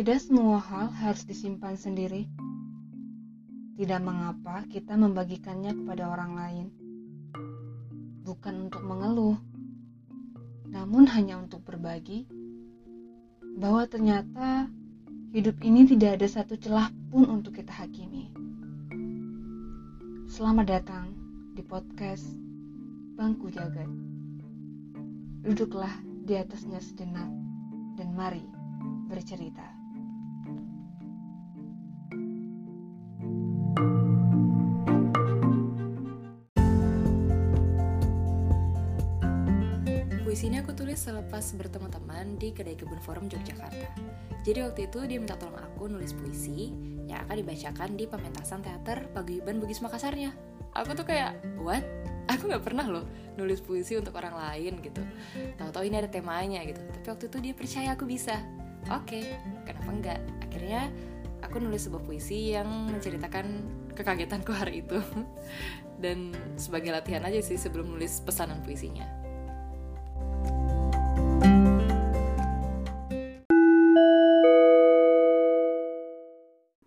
Tidak semua hal harus disimpan sendiri. Tidak mengapa kita membagikannya kepada orang lain. Bukan untuk mengeluh, namun hanya untuk berbagi bahwa ternyata hidup ini tidak ada satu celah pun untuk kita hakimi. Selamat datang di podcast Bangku Jagat. Duduklah di atasnya sejenak dan mari bercerita. Puisi ini aku tulis selepas bertemu teman di Kedai Kebun Forum Yogyakarta. Jadi waktu itu dia minta tolong aku nulis puisi yang akan dibacakan di pementasan teater Paguyuban Bugis Makassarnya. Aku tuh kayak, what? Aku nggak pernah loh nulis puisi untuk orang lain gitu. Tahu-tahu ini ada temanya gitu. Tapi waktu itu dia percaya aku bisa. Oke, kenapa enggak? Akhirnya aku nulis sebuah puisi yang menceritakan kekagetanku hari itu. Dan sebagai latihan aja sih sebelum nulis pesanan puisinya.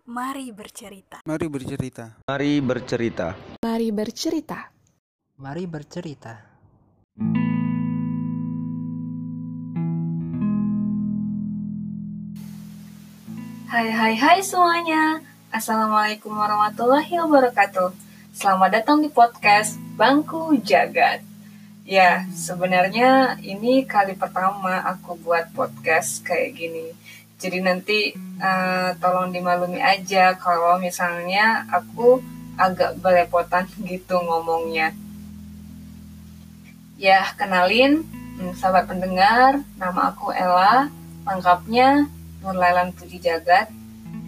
Mari bercerita. Mari bercerita. Mari bercerita. Mari bercerita. Mari bercerita. Hai hai hai semuanya. Assalamualaikum warahmatullahi wabarakatuh. Selamat datang di podcast Bangku Jagat. Ya, sebenarnya ini kali pertama aku buat podcast kayak gini. Jadi nanti uh, tolong dimaklumi aja kalau misalnya aku agak belepotan gitu ngomongnya Ya, kenalin hmm, sahabat pendengar, nama aku Ella Lengkapnya Nur Lailan Puji Jagat.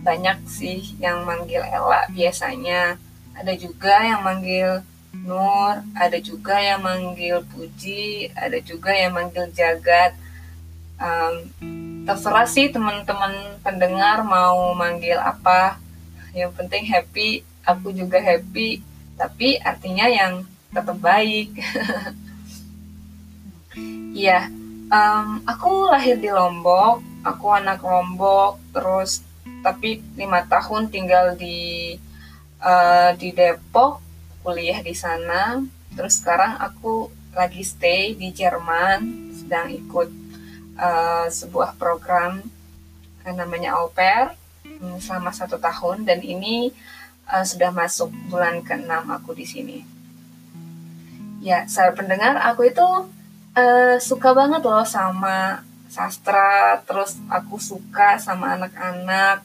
Banyak sih yang manggil Ella biasanya. Ada juga yang manggil Nur ada juga yang manggil Puji ada juga yang manggil Jagat. Um, terserah sih teman-teman pendengar mau manggil apa. Yang penting happy aku juga happy. Tapi artinya yang tetap baik Iya, um, aku lahir di Lombok aku anak Lombok terus tapi lima tahun tinggal di uh, di Depok kuliah di sana. Terus sekarang aku lagi stay di Jerman sedang ikut uh, sebuah program namanya au pair um, selama satu tahun. Dan ini uh, sudah masuk bulan ke-6 aku di sini. Ya saya pendengar aku itu uh, suka banget loh sama sastra terus aku suka sama anak-anak.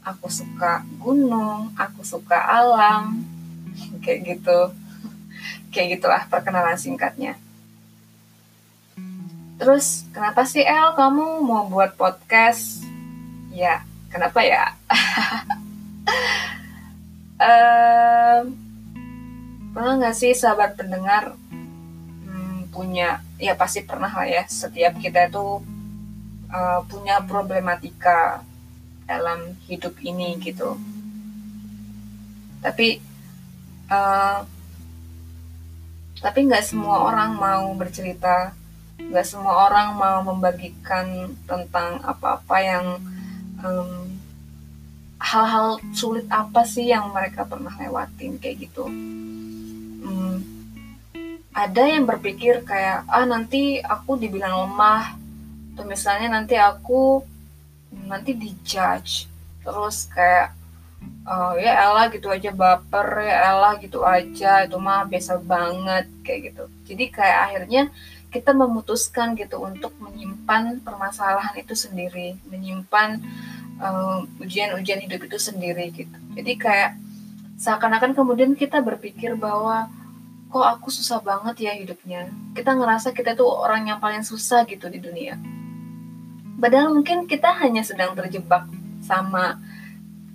Aku suka gunung aku suka alam kayak gitu. Kayak gitulah perkenalan singkatnya. Terus kenapa sih El kamu mau buat podcast? Ya kenapa ya? Um, pernah nggak sih sahabat pendengar punya ya pasti pernah lah ya setiap kita itu uh, punya problematika dalam hidup ini gitu. Tapi uh, tapi nggak semua orang mau bercerita, nggak semua orang mau membagikan tentang apa-apa yang um, hal-hal sulit apa sih yang mereka pernah lewatin kayak gitu. Hmm, ada yang berpikir kayak ah nanti aku dibilang lemah. Atau misalnya nanti aku nanti dijudge. Terus kayak oh, ya Ella gitu aja baper ya Ella gitu aja itu mah biasa banget kayak gitu. Jadi kayak akhirnya kita memutuskan gitu untuk menyimpan permasalahan itu sendiri menyimpan ujian-ujian uh, hidup itu sendiri gitu. Jadi kayak seakan-akan kemudian kita berpikir bahwa kok aku susah banget ya hidupnya kita ngerasa kita tuh orang yang paling susah gitu di dunia Padahal mungkin kita hanya sedang terjebak sama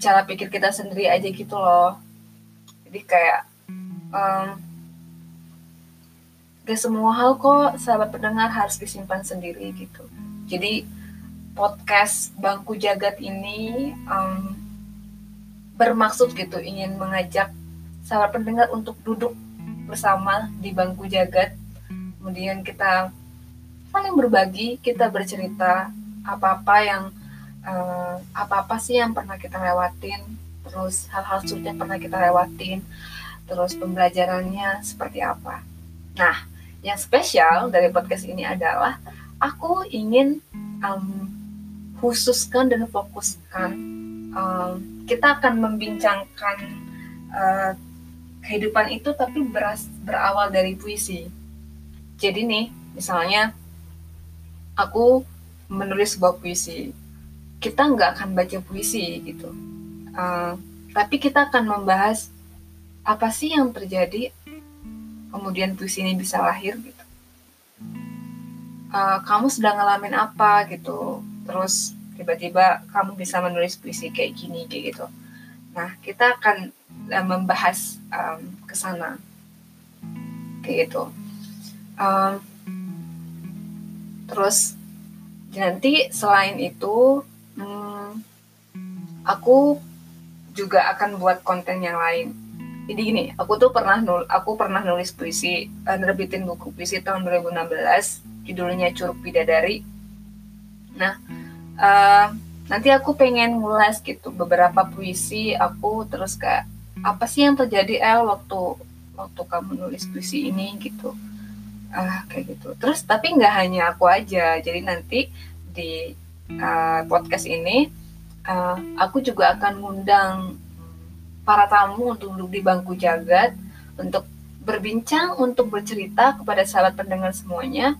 cara pikir kita sendiri aja gitu loh. Jadi kayak um, gak semua hal kok sahabat pendengar harus disimpan sendiri gitu. Jadi podcast Bangku Jagat ini um, bermaksud gitu ingin mengajak sahabat pendengar untuk duduk bersama di bangku jagat. Kemudian kita saling berbagi kita bercerita apa-apa yang uh, apa-apa sih yang pernah kita lewatin terus hal-hal sulit yang pernah kita lewatin terus pembelajarannya seperti apa. Nah yang spesial dari podcast ini adalah aku ingin um, khususkan dan fokuskan um, kita akan membincangkan uh, kehidupan itu tapi beras, berawal dari puisi. Jadi nih, misalnya aku menulis sebuah puisi, kita nggak akan baca puisi gitu, uh, tapi kita akan membahas apa sih yang terjadi, kemudian puisi ini bisa lahir gitu. Uh, kamu sedang ngalamin apa gitu, terus tiba-tiba kamu bisa menulis puisi kayak gini kayak gitu. Nah, kita akan uh, membahas um, ke sana. Kayak gitu. Um, terus nanti selain itu hmm, aku juga akan buat konten yang lain. Jadi gini, aku tuh pernah nul, aku pernah nulis puisi, uh, nerbitin buku puisi tahun 2016, judulnya Curug Bidadari. Nah, uh, nanti aku pengen ngulas gitu beberapa puisi aku terus kayak apa sih yang terjadi El waktu waktu kamu nulis puisi ini? gitu. Ah kayak gitu. Terus tapi nggak hanya aku aja. Jadi nanti di uh, podcast ini uh, aku juga akan ngundang para tamu untuk duduk di bangku jagat untuk berbincang untuk bercerita kepada sahabat pendengar semuanya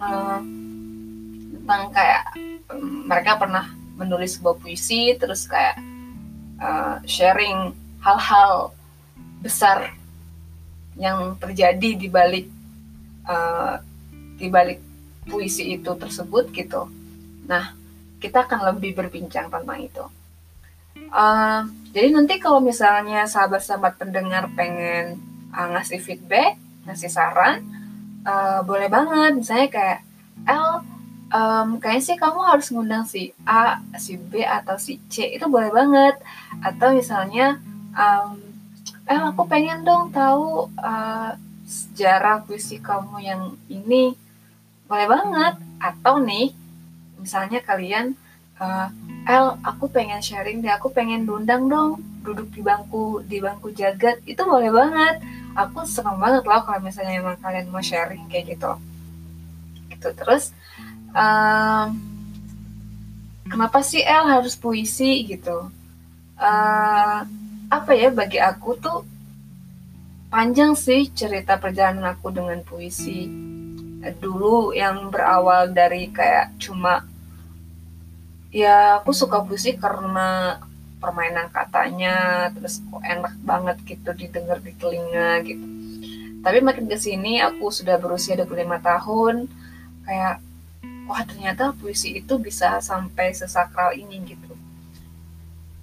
uh, tentang kayak um, mereka pernah menulis sebuah puisi terus kayak uh, sharing hal-hal besar yang terjadi di balik uh, di balik puisi itu tersebut gitu. Nah, kita akan lebih berbincang tentang itu. Uh, jadi nanti kalau misalnya sahabat-sahabat pendengar pengen uh, ngasih feedback, ngasih saran, uh, boleh banget. Misalnya kayak, El, um, kayaknya sih kamu harus ngundang si A, si B atau si C itu boleh banget. Atau misalnya, um, eh aku pengen dong tahu uh, sejarah puisi kamu yang ini, boleh banget. Atau nih, misalnya kalian, uh, El, aku pengen sharing deh, aku pengen diundang dong, duduk di bangku di bangku jagat, itu boleh banget. Aku senang banget loh kalau misalnya emang kalian mau sharing kayak gitu. Gitu terus uh, kenapa sih El harus puisi gitu? Uh, apa ya bagi aku tuh panjang sih cerita perjalanan aku dengan puisi. Dulu yang berawal dari kayak cuma ya aku suka puisi karena permainan katanya terus kok enak banget gitu didengar di telinga gitu. Tapi makin ke sini aku sudah berusia 25 tahun kayak wah ternyata puisi itu bisa sampai sesakral ini gitu.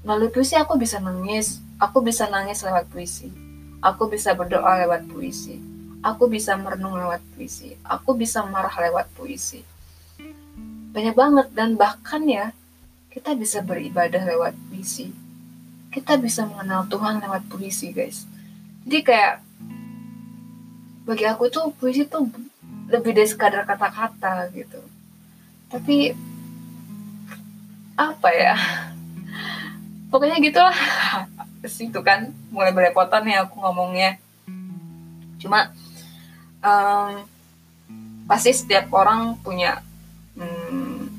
Melalui puisi aku bisa nangis. Aku bisa nangis lewat puisi. Aku bisa berdoa lewat puisi. Aku bisa merenung lewat puisi. Aku bisa marah lewat puisi. Banyak banget dan bahkan ya kita bisa beribadah lewat puisi. Kita bisa mengenal Tuhan lewat puisi guys. Jadi kayak bagi aku tuh puisi tuh lebih dari sekadar kata-kata gitu tapi apa ya? Pokoknya gitulah. Itu kan mulai berepotan ya aku ngomongnya. Cuma um, pasti setiap orang punya um,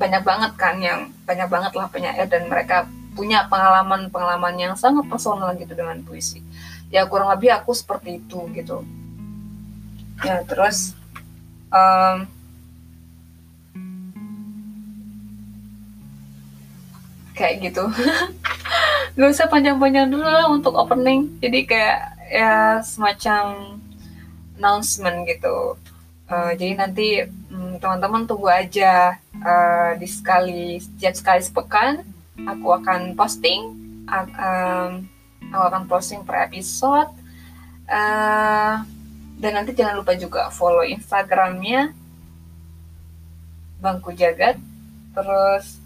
banyak banget kan yang banyak banget lah penyair dan mereka punya pengalaman-pengalaman yang sangat personal gitu dengan puisi. Ya kurang lebih aku seperti itu gitu. Ya terus um, kayak gitu. Gak usah panjang-panjang dulu lah untuk opening. Jadi kayak ya semacam announcement gitu. Uh, jadi nanti um, teman-teman tunggu aja uh, di sekali setiap sekali sepekan aku akan posting uh, um, aku akan posting per episode. Uh, dan nanti jangan lupa juga follow instagramnya bangku jagat. Terus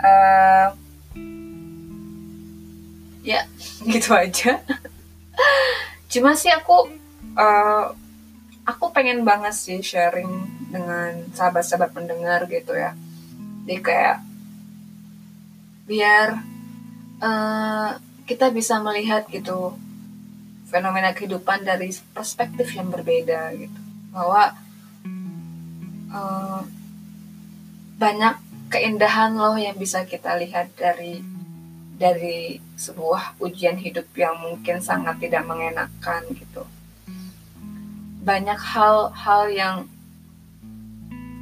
uh, ya. Gitu aja. Cuma sih aku uh, aku pengen banget sih sharing dengan sahabat-sahabat pendengar gitu ya. Jadi kayak biar uh, kita bisa melihat gitu fenomena kehidupan dari perspektif yang berbeda gitu. Bahwa uh, banyak keindahan loh yang bisa kita lihat dari dari sebuah ujian hidup yang mungkin sangat tidak mengenakan gitu. Banyak hal-hal yang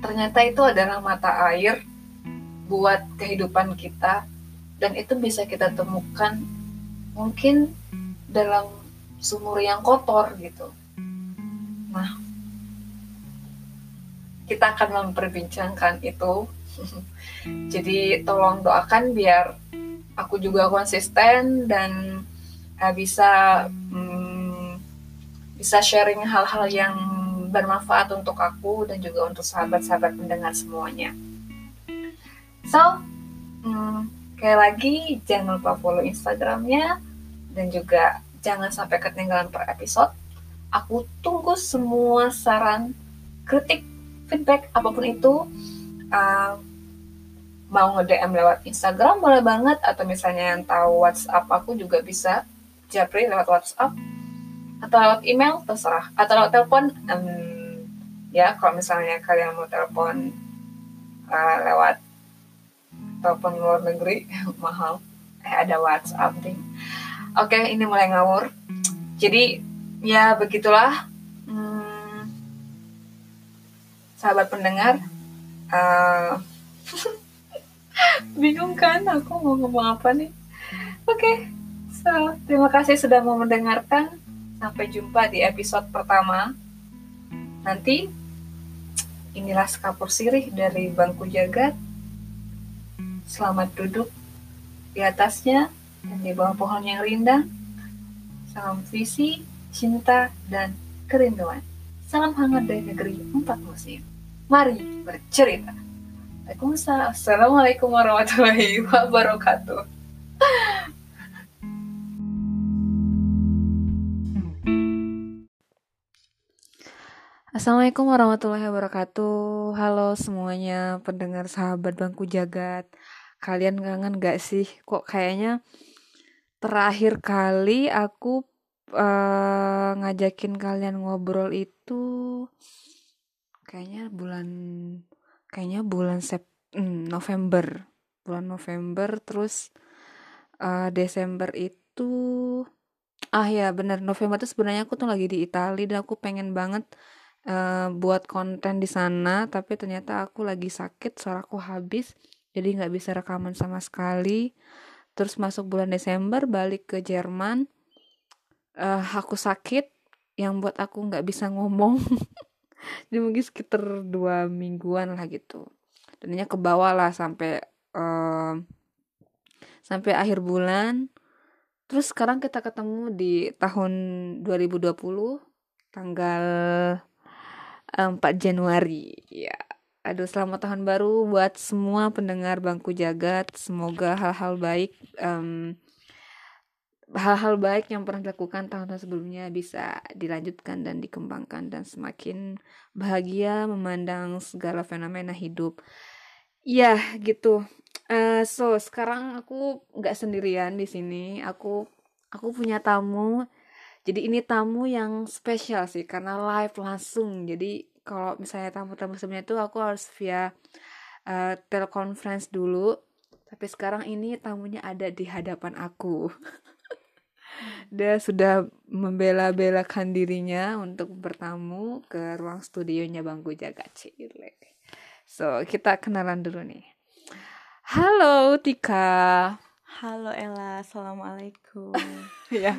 ternyata itu adalah mata air buat kehidupan kita dan itu bisa kita temukan mungkin dalam sumur yang kotor gitu. Nah kita akan memperbincangkan itu. Jadi tolong doakan biar aku juga konsisten dan uh, bisa um, bisa sharing hal-hal yang bermanfaat untuk aku dan juga untuk sahabat-sahabat pendengar semuanya. So, um, kayak lagi jangan lupa follow Instagramnya dan juga jangan sampai ketinggalan per episode. Aku tunggu semua saran, kritik, feedback apa pun itu uh, mau nge-DM lewat Instagram boleh banget atau misalnya yang tahu WhatsApp aku juga bisa. Japri lewat WhatsApp atau lewat email terserah. Atau lewat telepon um, ya kalau misalnya kalian mau telepon uh, lewat telepon luar negeri mahal. Eh ada WhatsApp ding oke ini mulai ngawur. Jadi ya begitulah. Sahabat pendengar uh, bingung kan aku mau ngomong apa nih? Oke okay, so terima kasih sudah mau mendengarkan. Sampai jumpa di episode pertama. Nanti inilah sekapur sirih dari bangku jagat. Selamat duduk di atasnya dan di bawah pohon yang rindang. Salam visi cinta dan kerinduan. Salam hangat dari negeri empat musim. Mari bercerita. Assalamualaikum warahmatullahi wabarakatuh. Assalamualaikum warahmatullahi wabarakatuh. Halo semuanya pendengar sahabat bangku jagat. Kalian kangen gak sih? Kok kayaknya terakhir kali aku uh, ngajakin kalian ngobrol itu kayaknya bulan kayaknya bulan Sep hmm, November. Bulan November terus uh, Desember itu ah ya bener. November itu sebenarnya aku tuh lagi di Italia dan aku pengen banget uh, buat konten di sana tapi ternyata aku lagi sakit suaraku habis jadi nggak bisa rekaman sama sekali. Terus masuk bulan Desember balik ke Jerman uh, aku sakit yang buat aku nggak bisa ngomong jadi mungkin sekitar dua mingguan lah gitu. Ini ke bawah lah sampai um, sampai akhir bulan. Terus sekarang kita ketemu di tahun 2020 tanggal 4 Januari. Ya aduh selamat tahun baru buat semua pendengar bangku jagat. Semoga hal-hal baik um, hal-hal baik yang pernah dilakukan tahun-tahun sebelumnya bisa dilanjutkan dan dikembangkan dan semakin bahagia memandang segala fenomena hidup. Ya, gitu. Uh, so sekarang aku nggak sendirian di sini. Aku aku punya tamu. Jadi ini tamu yang spesial sih karena live langsung. Jadi kalau misalnya tamu-tamu sebelumnya itu aku harus via uh, teleconference dulu. Tapi sekarang ini tamunya ada di hadapan aku. dia sudah membela-belakan dirinya untuk bertamu ke ruang studionya Bangku Jaga Cile. So, kita kenalan dulu nih. Halo Tika. Halo Ella, Assalamualaikum. ya,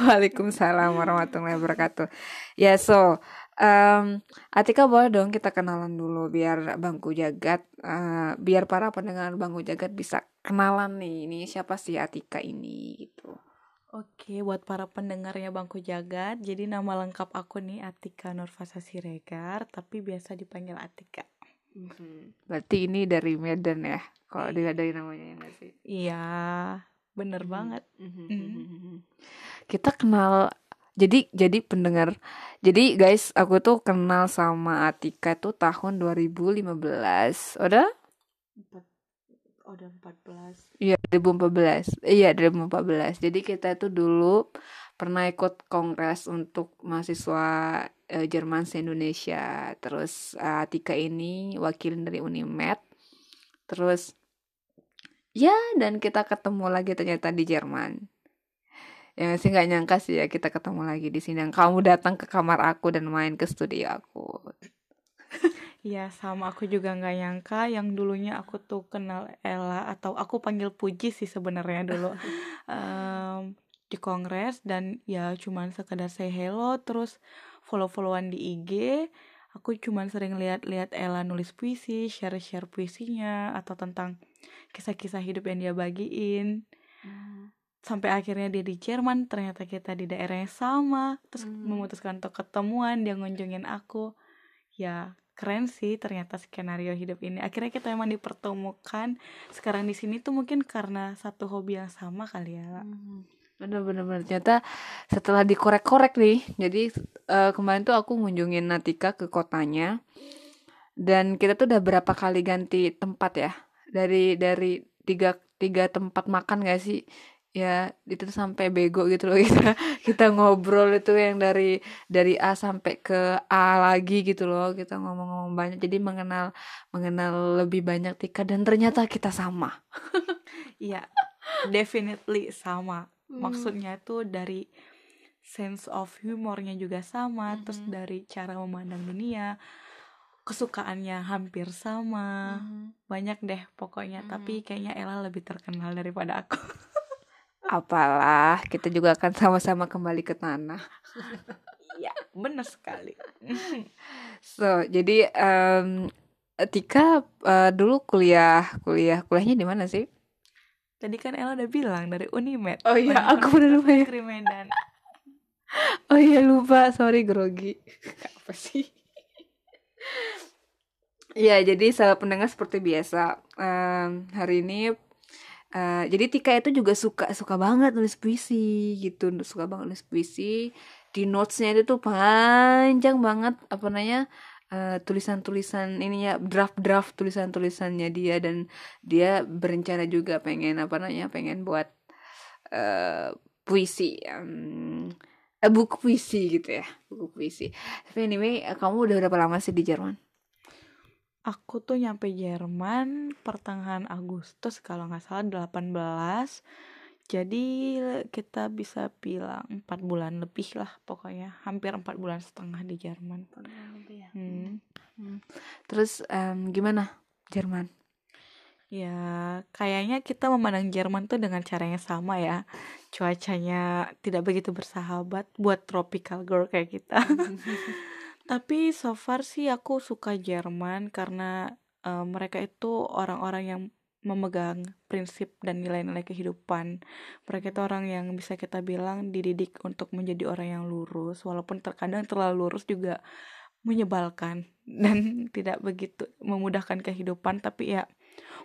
Waalaikumsalam warahmatullahi wabarakatuh. Ya, so um, Atika boleh dong kita kenalan dulu biar Bangku Jagat, uh, biar para pendengar Bangku Jagat bisa kenalan nih, ini siapa sih Atika ini gitu. Oke, buat para pendengarnya Bangku Jagat, jadi nama lengkap aku nih Atika Nurfasa Siregar, tapi biasa dipanggil Atika. Mm-hmm. Berarti ini dari Medan ya, kalau dilihat dari namanya ya nggak sih? Iya, bener mm-hmm. banget. Mm-hmm. Mm-hmm. Kita kenal jadi jadi pendengar jadi guys aku tuh kenal sama Atika tuh tahun 2015 udah Oh, udah 14 Iya 2014 Iya 2014 Jadi kita tuh dulu pernah ikut kongres untuk mahasiswa eh, Jerman se-Indonesia. Terus eh, Atika ini wakil dari Unimed. Terus Ya dan kita ketemu lagi ternyata di Jerman. Ya sih nggak nyangka sih ya kita ketemu lagi di sini. Kamu datang ke kamar aku dan main ke studio aku Iya sama. Aku juga nggak nyangka yang dulunya aku tuh kenal Ella atau aku panggil Puji sih sebenarnya dulu. Em, di kongres dan ya cuman sekedar say hello terus follow-followan di IG aku cuman sering lihat-lihat Ella nulis puisi share-share puisinya atau tentang kisah-kisah hidup yang dia bagiin. Sampai akhirnya dia di Jerman ternyata kita di daerah yang sama terus Hmm. memutuskan untuk ketemuan dia ngunjungin aku. Ya keren sih ternyata skenario hidup ini. Akhirnya kita emang dipertemukan. Sekarang di sini tuh mungkin karena satu hobi yang sama kali ya Bener-bener ternyata setelah dikorek-korek nih Jadi eh, kemarin tuh aku ngunjungin Natika ke kotanya. Dan kita tuh udah berapa kali ganti tempat ya? Dari dari tiga, tiga tempat makan gak sih Ya itu sampai bego gitu loh kita kita ngobrol itu yang dari dari A sampai ke A lagi gitu loh kita ngomong-ngomong banyak. Jadi mengenal mengenal lebih banyak Tika dan ternyata kita sama. Iya definitely sama. Maksudnya tuh dari sense of humornya juga sama terus Mhm. dari cara memandang dunia kesukaannya hampir sama. Banyak deh pokoknya tapi kayaknya Ella lebih terkenal daripada aku apalah kita juga akan sama-sama kembali ke tanah iya bener sekali So, jadi em, Tika eh, dulu kuliah, kuliah, kuliahnya di mana sih? tadi kan Ella udah bilang dari Unimed Oh iya, Unimed aku bener lupa ya. Medan Oh iya lupa, sorry grogi. Apa sih? Ya, jadi sahabat pendengar seperti biasa. em, hari ini eh, jadi Tika itu juga suka suka banget nulis puisi gitu, suka banget nulis puisi. Di notesnya itu tuh panjang banget apa namanya? eh, tulisan-tulisan ininya draft-draft tulisan-tulisannya dia dan dia berencana juga pengen apa namanya? pengen buat eh, puisi eh, buku puisi gitu ya, buku puisi. Tapi anyway, kamu udah berapa lama sih di Jerman? Aku tuh nyampe Jerman pertengahan Agustus kalau nggak salah 18 Jadi kita bisa bilang 4 bulan lebih lah pokoknya. Hampir 4 bulan setengah di Jerman. Hmm. Terus em, gimana Jerman? Ya kayaknya kita memandang Jerman tuh dengan cara yang sama ya. Cuacanya tidak begitu bersahabat buat tropical girl kayak kita Tapi so far sih aku suka Jerman karena eh, mereka itu orang-orang yang memegang prinsip dan nilai-nilai kehidupan. Mereka itu orang yang bisa kita bilang dididik untuk menjadi orang yang lurus, walaupun terkadang terlalu lurus juga menyebalkan dan tidak begitu memudahkan kehidupan. Tapi ya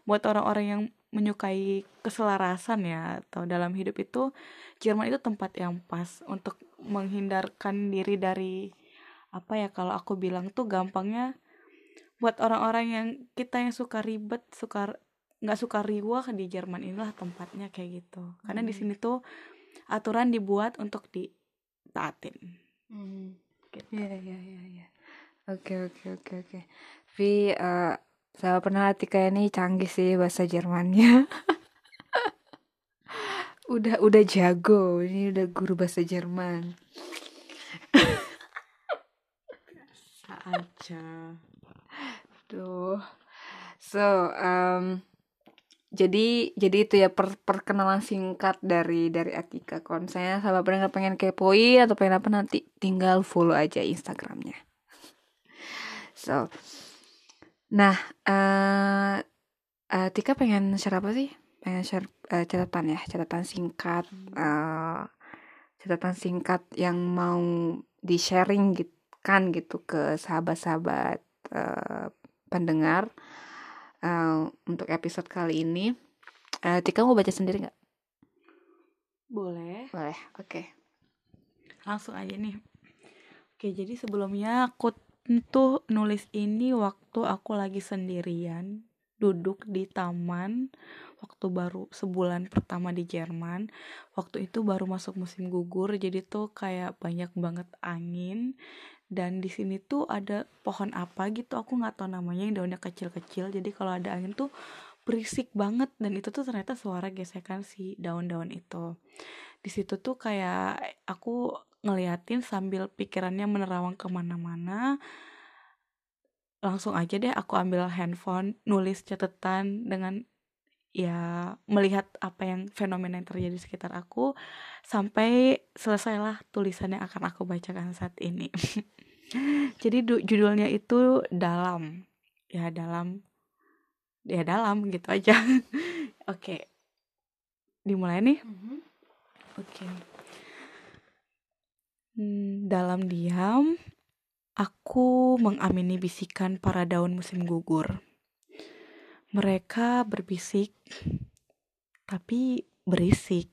buat orang-orang yang menyukai keselarasan ya atau dalam hidup itu Jerman itu tempat yang pas untuk menghindarkan diri dari apa ya kalau aku bilang tuh gampangnya buat orang-orang yang kita yang suka ribet suka nggak suka riwah di Jerman inilah tempatnya kayak gitu karena di sini tuh aturan dibuat untuk ditaatin gitu. Iya iya iya iya. Oke oke oke oke. Vi eh saya pernah Tika ini canggih sih bahasa Jermannya. udah udah jago, ini udah guru bahasa Jerman. Aja Duh. So, em, jadi jadi itu ya per- perkenalan singkat dari dari Atika. Kalau misalnya sahabat pendengar pengen kepoin atau pengen apa nanti tinggal follow aja Instagramnya. So, nah, eh eh, Tika pengen share apa sih? Pengen share eh, catatan ya, catatan singkat, eh, catatan singkat yang mau di sharing gitu kan gitu ke sahabat-sahabat eh, pendengar eh, untuk episode kali ini. Eh, Tika mau baca sendiri nggak? boleh Boleh, oke. langsung aja nih oke jadi sebelumnya aku tuh nulis ini waktu aku lagi sendirian duduk di taman waktu baru sebulan pertama di Jerman waktu itu baru masuk musim gugur jadi tuh kayak banyak banget angin dan di sini tuh ada pohon apa gitu aku nggak tahu namanya yang daunnya kecil-kecil. Jadi kalau ada angin tuh berisik banget. Dan itu tuh ternyata suara gesekan si daun-daun itu. Di situ tuh kayak aku ngeliatin sambil pikirannya menerawang ke mana-mana langsung aja deh aku ambil handphone nulis catatan dengan ya melihat apa yang fenomena yang terjadi di sekitar aku sampai selesailah tulisan yang akan aku bacakan saat ini jadi judulnya itu dalam ya dalam ya dalam gitu aja oke okay. dimulai nih mm-hmm. oke okay. hmm, dalam diam Aku mengamini bisikan para daun musim gugur. Mereka berbisik, tapi berisik.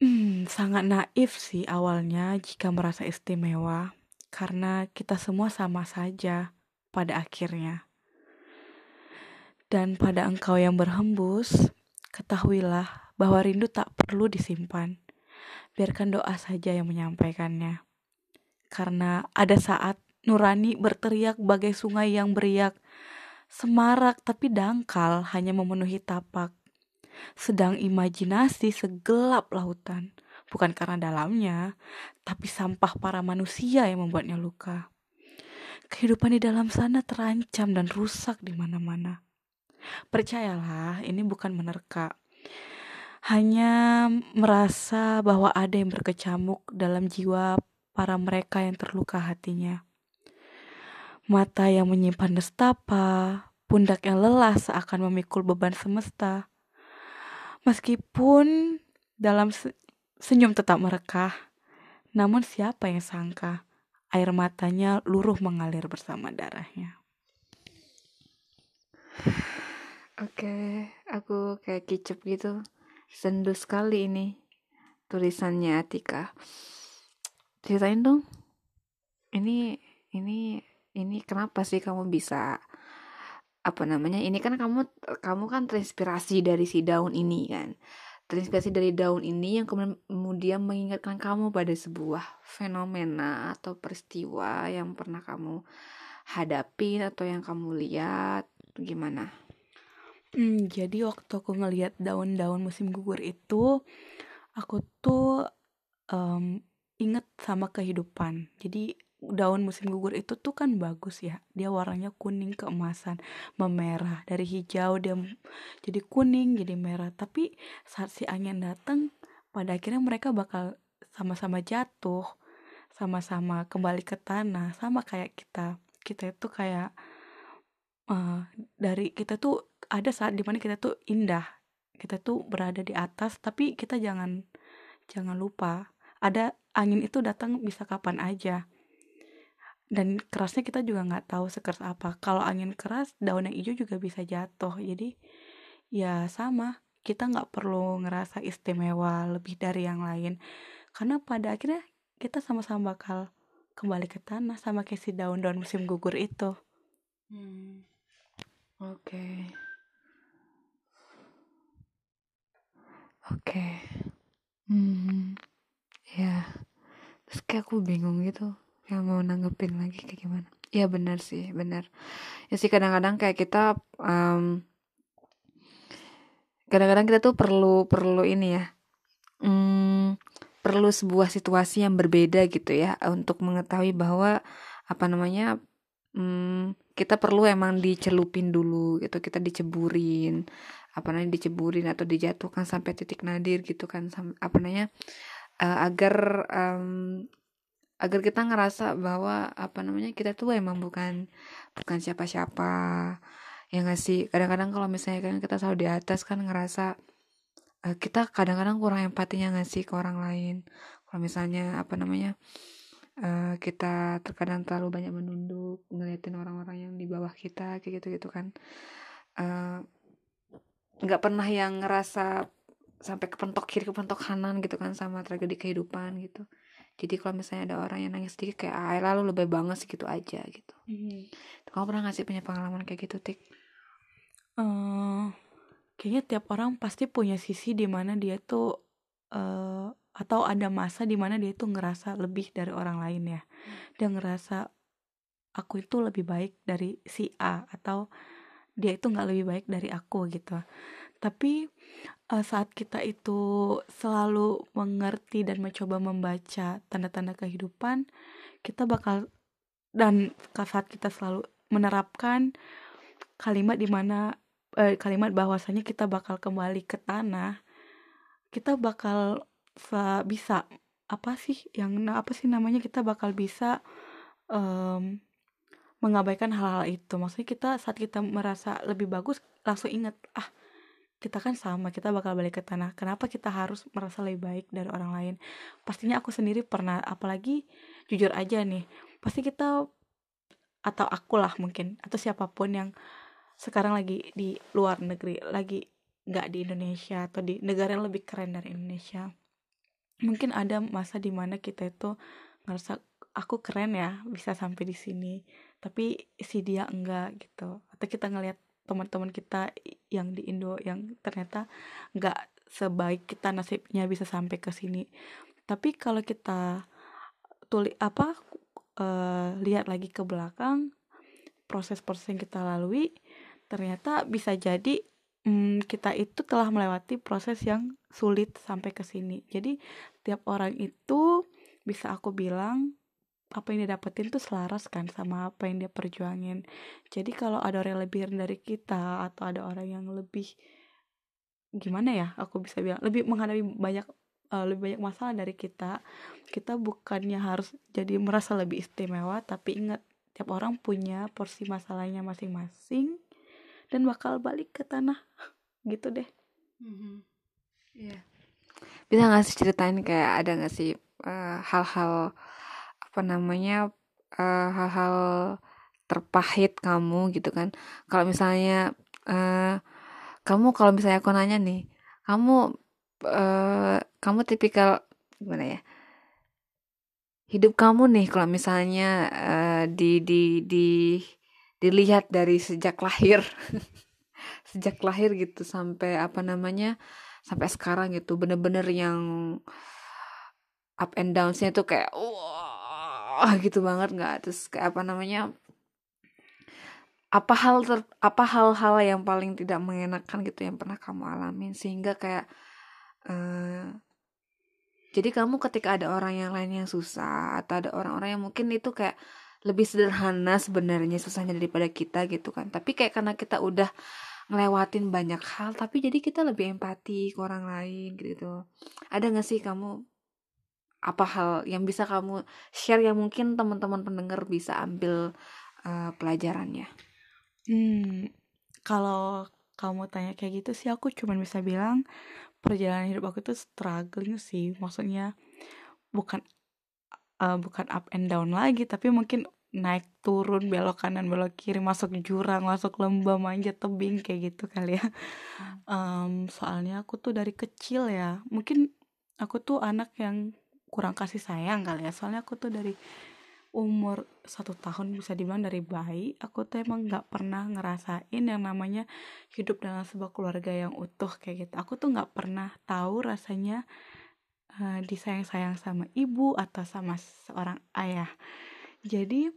Hmm, sangat naif sih awalnya jika merasa istimewa, karena kita semua sama saja pada akhirnya. Dan pada engkau yang berhembus, ketahuilah bahwa rindu tak perlu disimpan. Biarkan doa saja yang menyampaikannya karena ada saat Nurani berteriak bagai sungai yang beriak, semarak tapi dangkal hanya memenuhi tapak. Sedang imajinasi segelap lautan, bukan karena dalamnya, tapi sampah para manusia yang membuatnya luka. Kehidupan di dalam sana terancam dan rusak di mana-mana. Percayalah, ini bukan menerka. Hanya merasa bahwa ada yang berkecamuk dalam jiwa para mereka yang terluka hatinya. Mata yang menyimpan nestapa, pundak yang lelah seakan memikul beban semesta. Meskipun dalam senyum tetap merekah, namun siapa yang sangka air matanya luruh mengalir bersama darahnya. Oke, aku kayak kicep gitu. Sendu sekali ini tulisannya Atika ceritain dong ini ini ini kenapa sih kamu bisa apa namanya ini kan kamu kamu kan terinspirasi dari si daun ini kan. Terinspirasi dari daun ini yang kemudian mengingatkan kamu pada sebuah fenomena atau peristiwa yang pernah kamu hadapi atau yang kamu lihat. Gimana? Hmm, jadi waktu aku ngelihat daun-daun musim gugur itu aku tuh um, inget sama kehidupan. Jadi daun musim gugur itu tuh kan bagus ya. Dia warnanya kuning keemasan, memerah. Dari hijau dia jadi kuning, jadi merah. Tapi saat si angin datang, pada akhirnya mereka bakal sama-sama jatuh, sama-sama kembali ke tanah, sama kayak kita. Kita itu kayak uh, dari kita tuh ada saat di mana kita tuh indah, kita tuh berada di atas, tapi kita jangan jangan lupa ada angin itu datang bisa kapan aja dan kerasnya kita juga nggak tahu sekeras apa. Kalau angin keras daun yang hijau juga bisa jatuh. Jadi ya sama kita nggak perlu ngerasa istimewa lebih dari yang lain. Karena pada akhirnya kita sama-sama bakal kembali ke tanah sama kayak si daun-daun musim gugur itu. Hmm. oke. Okay. oke. Okay. hmm. Ya. Terus kayak aku bingung gitu yang mau nanggepin lagi kayak gimana? Ya benar sih benar. Ya sih kadang-kadang kayak kita um, kadang-kadang kita tuh perlu perlu ini ya um, perlu sebuah situasi yang berbeda gitu ya untuk mengetahui bahwa apa namanya um, kita perlu emang dicelupin dulu gitu kita diceburin apa namanya diceburin atau dijatuhkan sampai titik nadir gitu kan apa namanya uh, agar um, agar kita ngerasa bahwa apa namanya kita tuh emang bukan bukan siapa-siapa. Yang ngasih kadang-kadang kalau misalnya kan kita selalu di atas kan ngerasa uh, kita kadang-kadang kurang empatinya ngasih ke orang lain? Kalau misalnya apa namanya uh, kita terkadang terlalu banyak menunduk ngeliatin orang-orang yang di bawah kita kayak gitu gitu kan nggak uh, pernah yang ngerasa sampai kepentok kiri kepentok kanan gitu kan sama tragedi kehidupan gitu jadi kalau misalnya ada orang yang nangis sedikit kayak ah lalu lebih banget segitu aja gitu Hmm. kamu pernah ngasih punya pengalaman kayak gitu tik Eh, kayaknya tiap orang pasti punya sisi di mana dia tuh eh atau ada masa di mana dia tuh ngerasa lebih dari orang lain ya. Dia ngerasa aku itu lebih baik dari si A atau dia itu nggak lebih baik dari aku gitu. Tapi eh, saat kita itu selalu mengerti dan mencoba membaca tanda-tanda kehidupan, kita bakal dan saat kita selalu menerapkan kalimat di mana eh, kalimat bahwasanya kita bakal kembali ke tanah kita bakal sa- bisa apa sih yang nah, apa sih namanya kita bakal bisa em, mengabaikan hal-hal itu. Maksudnya kita saat kita merasa lebih bagus langsung ingat ah kita kan sama kita bakal balik ke tanah. Kenapa kita harus merasa lebih baik dari orang lain? Pastinya aku sendiri pernah apalagi jujur aja nih pasti kita atau aku lah mungkin atau siapa pun yang sekarang lagi di luar negeri lagi nggak di Indonesia atau di negara yang lebih keren dari Indonesia. Mungkin ada masa di mana kita itu ngerasa aku keren ya bisa sampai di sini. Tapi si dia enggak gitu. Atau kita ngelihat teman-teman kita yang di Indo yang ternyata nggak sebaik kita nasibnya bisa sampai ke sini. Tapi kalau kita tulis apa eh, lihat lagi ke belakang proses-proses yang kita lalui ternyata bisa jadi mm, kita itu telah melewati proses yang sulit sampai ke sini. Jadi tiap orang itu bisa aku bilang apa yang dia dapetin tuh selaras kan sama apa yang dia perjuangin. Jadi kalau ada orang yang lebih dari kita atau ada orang yang lebih gimana ya aku bisa bilang lebih menghadapi banyak eh, lebih banyak masalah dari kita kita bukannya harus jadi merasa lebih istimewa tapi ingat tiap orang punya porsi masalahnya masing-masing dan bakal balik ke tanah. Gitu deh. Iya. Bisa nggak sih ceritain kayak ada nggak sih eh, hal-hal apa namanya eh, hal-hal terpahit kamu gitu kan? Kalau misalnya eh, kamu kalau misalnya aku nanya nih, kamu eh, kamu tipikal gimana ya? Hidup kamu nih kalau misalnya eh, di di di dilihat dari sejak lahir sejak lahir gitu sampai apa namanya sampai sekarang gitu bener-bener yang up and downs-nya tuh kayak wah gitu banget nggak. Terus kayak apa namanya apa hal ter, apa hal-hal yang paling tidak mengenakan gitu yang pernah kamu alamin? Sehingga kayak eh, jadi kamu ketika ada orang yang lain yang susah atau ada orang-orang yang mungkin itu kayak lebih sederhana sebenarnya susahnya daripada kita gitu kan. Tapi kayak karena kita udah ngelewatin banyak hal tapi jadi kita lebih empati ke orang lain gitu. Ada gak sih kamu apa hal yang bisa kamu share yang mungkin teman-teman pendengar bisa ambil eh, pelajarannya Hmm, kalau kamu tanya kayak gitu sih aku cuman bisa bilang perjalanan hidup aku tuh struggling sih. Maksudnya bukan eh, bukan up and down lagi, tapi mungkin naik turun belok kanan belok kiri masuk jurang masuk lembah manjat tebing kayak gitu kali ya. Em, soalnya aku tuh dari kecil ya, mungkin aku tuh anak yang kurang kasih sayang kali ya. Soalnya aku tuh dari umur satu tahun bisa dibilang dari bayi aku tuh emang nggak pernah ngerasain yang namanya hidup dalam sebuah keluarga yang utuh kayak gitu aku tuh nggak pernah tahu rasanya eh, disayang-sayang sama ibu atau sama seorang ayah jadi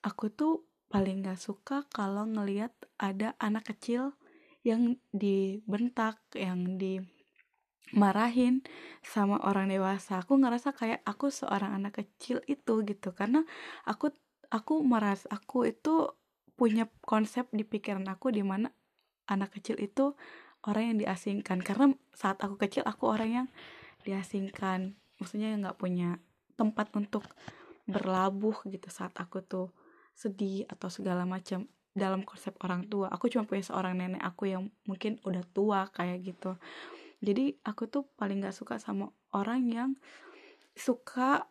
aku tuh paling nggak suka kalau ngelihat ada anak kecil yang dibentak yang dimarahin sama orang dewasa. Aku ngerasa kayak aku seorang anak kecil itu gitu. Karena aku aku merasa aku itu punya konsep di pikiran aku di mana anak kecil itu orang yang diasingkan. Karena saat aku kecil aku orang yang diasingkan. Maksudnya nggak punya tempat untuk berlabuh gitu saat aku tuh sedih atau segala macam dalam konsep orang tua. Aku cuma punya seorang nenek aku yang mungkin udah tua kayak gitu jadi aku tuh paling nggak suka sama orang yang suka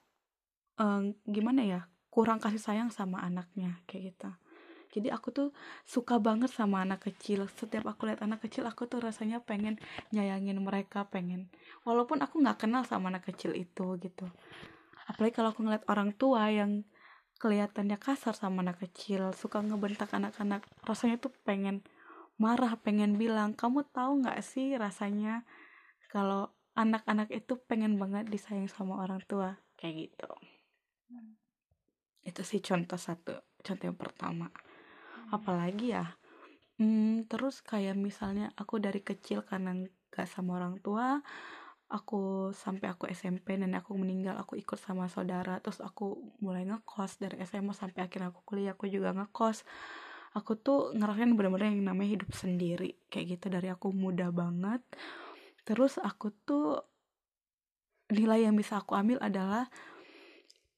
eh, gimana ya kurang kasih sayang sama anaknya kayak gitu. Jadi aku tuh suka banget sama anak kecil. Setiap aku lihat anak kecil aku tuh rasanya pengen nyayangin mereka pengen. Walaupun aku nggak kenal sama anak kecil itu gitu. Apalagi kalau aku ngeliat orang tua yang kelihatannya kasar sama anak kecil suka ngebentak anak-anak rasanya tuh pengen marah pengen bilang kamu tahu nggak sih rasanya kalau anak-anak itu pengen banget disayang sama orang tua? Kayak gitu. Itu sih contoh satu contoh yang pertama. Apalagi ya hmm, terus kayak misalnya aku dari kecil karena gak sama orang tua aku sampai aku SMP dan aku meninggal aku ikut sama saudara terus aku mulai ngekos dari SMA sampai akhirnya aku kuliah aku juga ngekos aku tuh ngerasain bener-bener yang namanya hidup sendiri kayak gitu dari aku muda banget. Terus aku tuh nilai yang bisa aku ambil adalah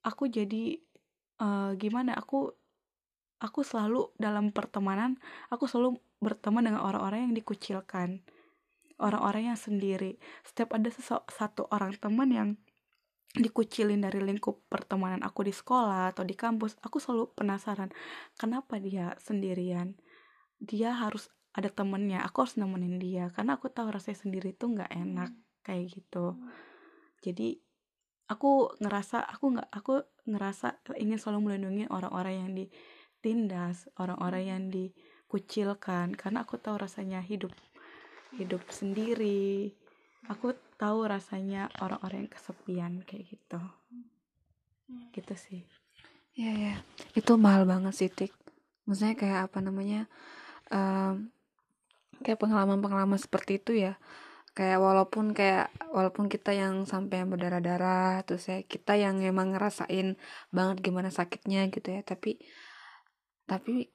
aku jadi uh, gimana aku aku selalu dalam pertemanan aku selalu berteman dengan orang-orang yang dikucilkan orang-orang yang sendiri. Setiap ada satu orang teman yang dikucilin dari lingkup pertemanan aku di sekolah atau di kampus aku selalu penasaran kenapa dia sendirian? Dia harus ada temennya aku harus nemenin dia karena aku tahu rasanya sendiri itu nggak enak kayak gitu. Jadi aku ngerasa aku nggak aku ngerasa ingin selalu melindungi orang-orang yang ditindas orang-orang yang dikucilkan karena aku tahu rasanya hidup hidup sendiri. Aku tahu rasanya orang-orang yang kesepian kayak gitu. Gitu sih. Ya ya itu mahal banget sih tik. Maksudnya kayak apa namanya um, kayak pengalaman-pengalaman seperti itu ya. Kayak walaupun kayak walaupun kita yang sampai yang berdarah-darah terus ya kita yang emang ngerasain banget gimana sakitnya gitu ya. Tapi tapi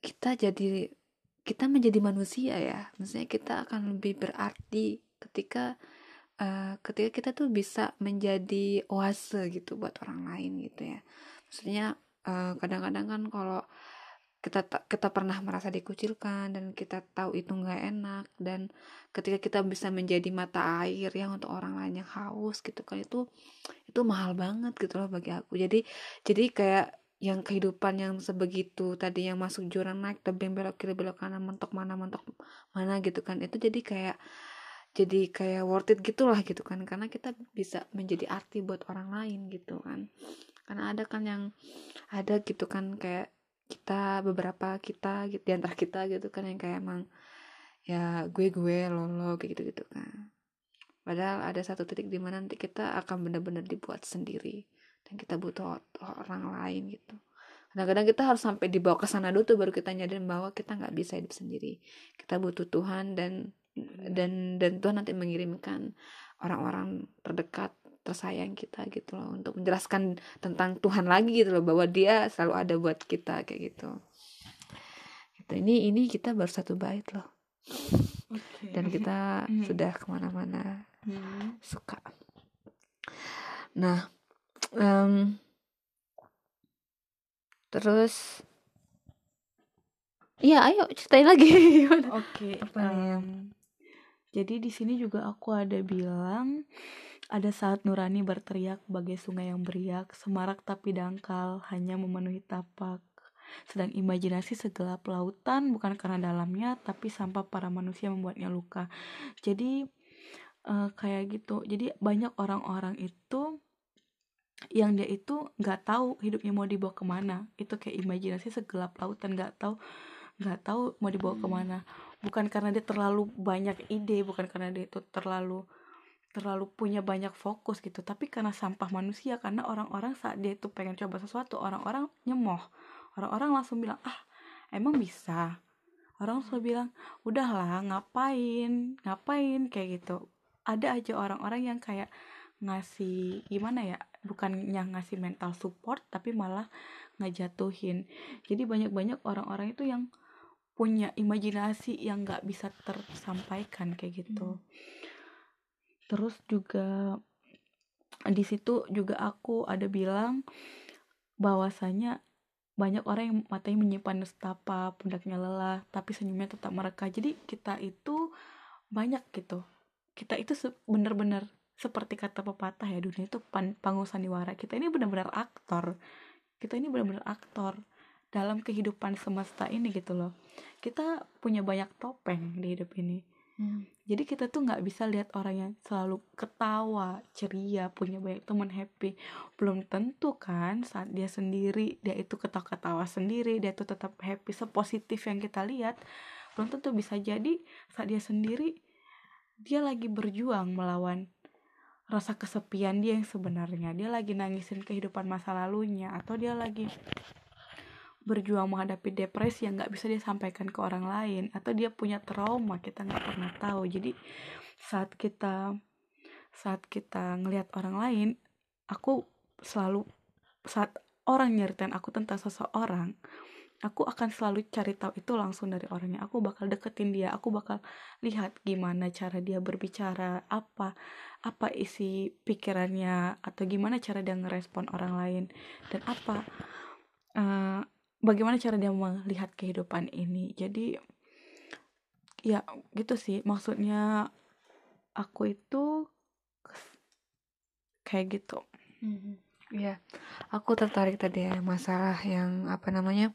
kita jadi kita menjadi manusia ya. Maksudnya kita akan lebih berarti ketika uh, ketika kita tuh bisa menjadi oase gitu buat orang lain gitu ya. Maksudnya kadang kadang-kadang kan kalau kita kita pernah merasa dikucilkan dan kita tahu itu nggak enak dan ketika kita bisa menjadi mata air yang untuk orang lain yang haus gitu kan itu itu mahal banget gitu loh bagi aku. Jadi jadi kayak yang kehidupan yang sebegitu tadi yang masuk jurang naik tebing belok kiri belok kanan mentok mana mentok mana gitu kan itu jadi kayak jadi kayak worth it gitulah gitu kan. Karena kita bisa menjadi arti buat orang lain gitu kan. Karena ada kan yang ada gitu kan kayak kita beberapa kita gitu di antara kita gitu kan yang kayak emang ya gue gue lo lo kayak gitu gitu kan. Padahal ada satu titik di mana nanti kita akan benar-benar dibuat sendiri. Dan kita butuh orang lain gitu. Kadang-kadang kita harus sampai dibawa ke sana dulu tuh baru kita nyadarin bahwa kita nggak bisa hidup sendiri. Kita butuh Tuhan dan dan dan Tuhan nanti mengirimkan orang-orang terdekat tersayang kita gitu loh untuk menjelaskan tentang Tuhan lagi gitu loh bahwa Dia selalu ada buat kita kayak gitu. Gitu. Ini ini kita baru satu bait loh. Okay. Dan kita hmm. sudah ke mana-mana hmm. suka. Nah, um, terus Iya, ayo ceritain lagi Oke, okay, um, jadi di sini juga aku ada bilang ada saat Nurani berteriak bagai sungai yang beriak, semarak tapi dangkal, hanya memenuhi tapak. Sedang imajinasi segelap lautan bukan karena dalamnya, tapi sampah para manusia membuatnya luka. Jadi uh, kayak gitu. Jadi banyak orang-orang itu yang dia itu nggak tahu hidupnya mau dibawa ke mana itu kayak imajinasi segelap lautan nggak tahu nggak tahu mau dibawa ke mana bukan karena dia terlalu banyak ide bukan karena dia itu terlalu terlalu punya banyak fokus gitu tapi karena sampah manusia karena orang-orang saat dia itu pengen coba sesuatu orang-orang nyemoh. Orang-orang langsung bilang ah emang bisa? Orang selalu bilang udahlah ngapain? Ngapain? Kayak gitu. Ada aja orang-orang yang kayak ngasih gimana ya bukannya ngasih mental support tapi malah ngejatuhin. Jadi banyak-banyak orang-orang itu yang punya imajinasi yang nggak bisa tersampaikan kayak gitu. Hmm. terus juga di situ juga aku ada bilang bahwasanya banyak orang yang matanya menyimpan nestapa pundaknya lelah tapi senyumnya tetap mereka. Jadi kita itu banyak gitu. Kita itu bener-bener seperti kata pepatah ya dunia itu panggung sandiwara. Kita ini benar-benar aktor. Kita ini benar-benar aktor dalam kehidupan semesta ini gitu loh. Kita punya banyak topeng di hidup ini. Hmm. jadi kita tuh nggak bisa lihat orang yang selalu ketawa ceria punya banyak teman happy. Belum tentu kan saat dia sendiri dia itu ketawa-ketawa sendiri dia tuh tetap happy sepositif yang kita lihat. Belum tentu bisa jadi saat dia sendiri dia lagi berjuang melawan rasa kesepian dia yang sebenarnya. Dia lagi nangisin kehidupan masa lalunya atau dia lagi berjuang menghadapi depresi yang nggak bisa dia sampaikan ke orang lain atau dia punya trauma kita nggak pernah tahu. Jadi saat kita saat kita ngelihat orang lain aku selalu saat orang nyeritain aku tentang seseorang aku akan selalu cari tahu itu langsung dari orangnya. Aku bakal deketin dia aku bakal lihat gimana cara dia berbicara apa apa isi pikirannya atau gimana cara dia ngerespon orang lain dan apa eh, bagaimana cara dia melihat kehidupan ini? Jadi ya gitu sih. Maksudnya aku itu kayak gitu. Mhm. Iya, aku tertarik tadi ya masalah yang apa namanya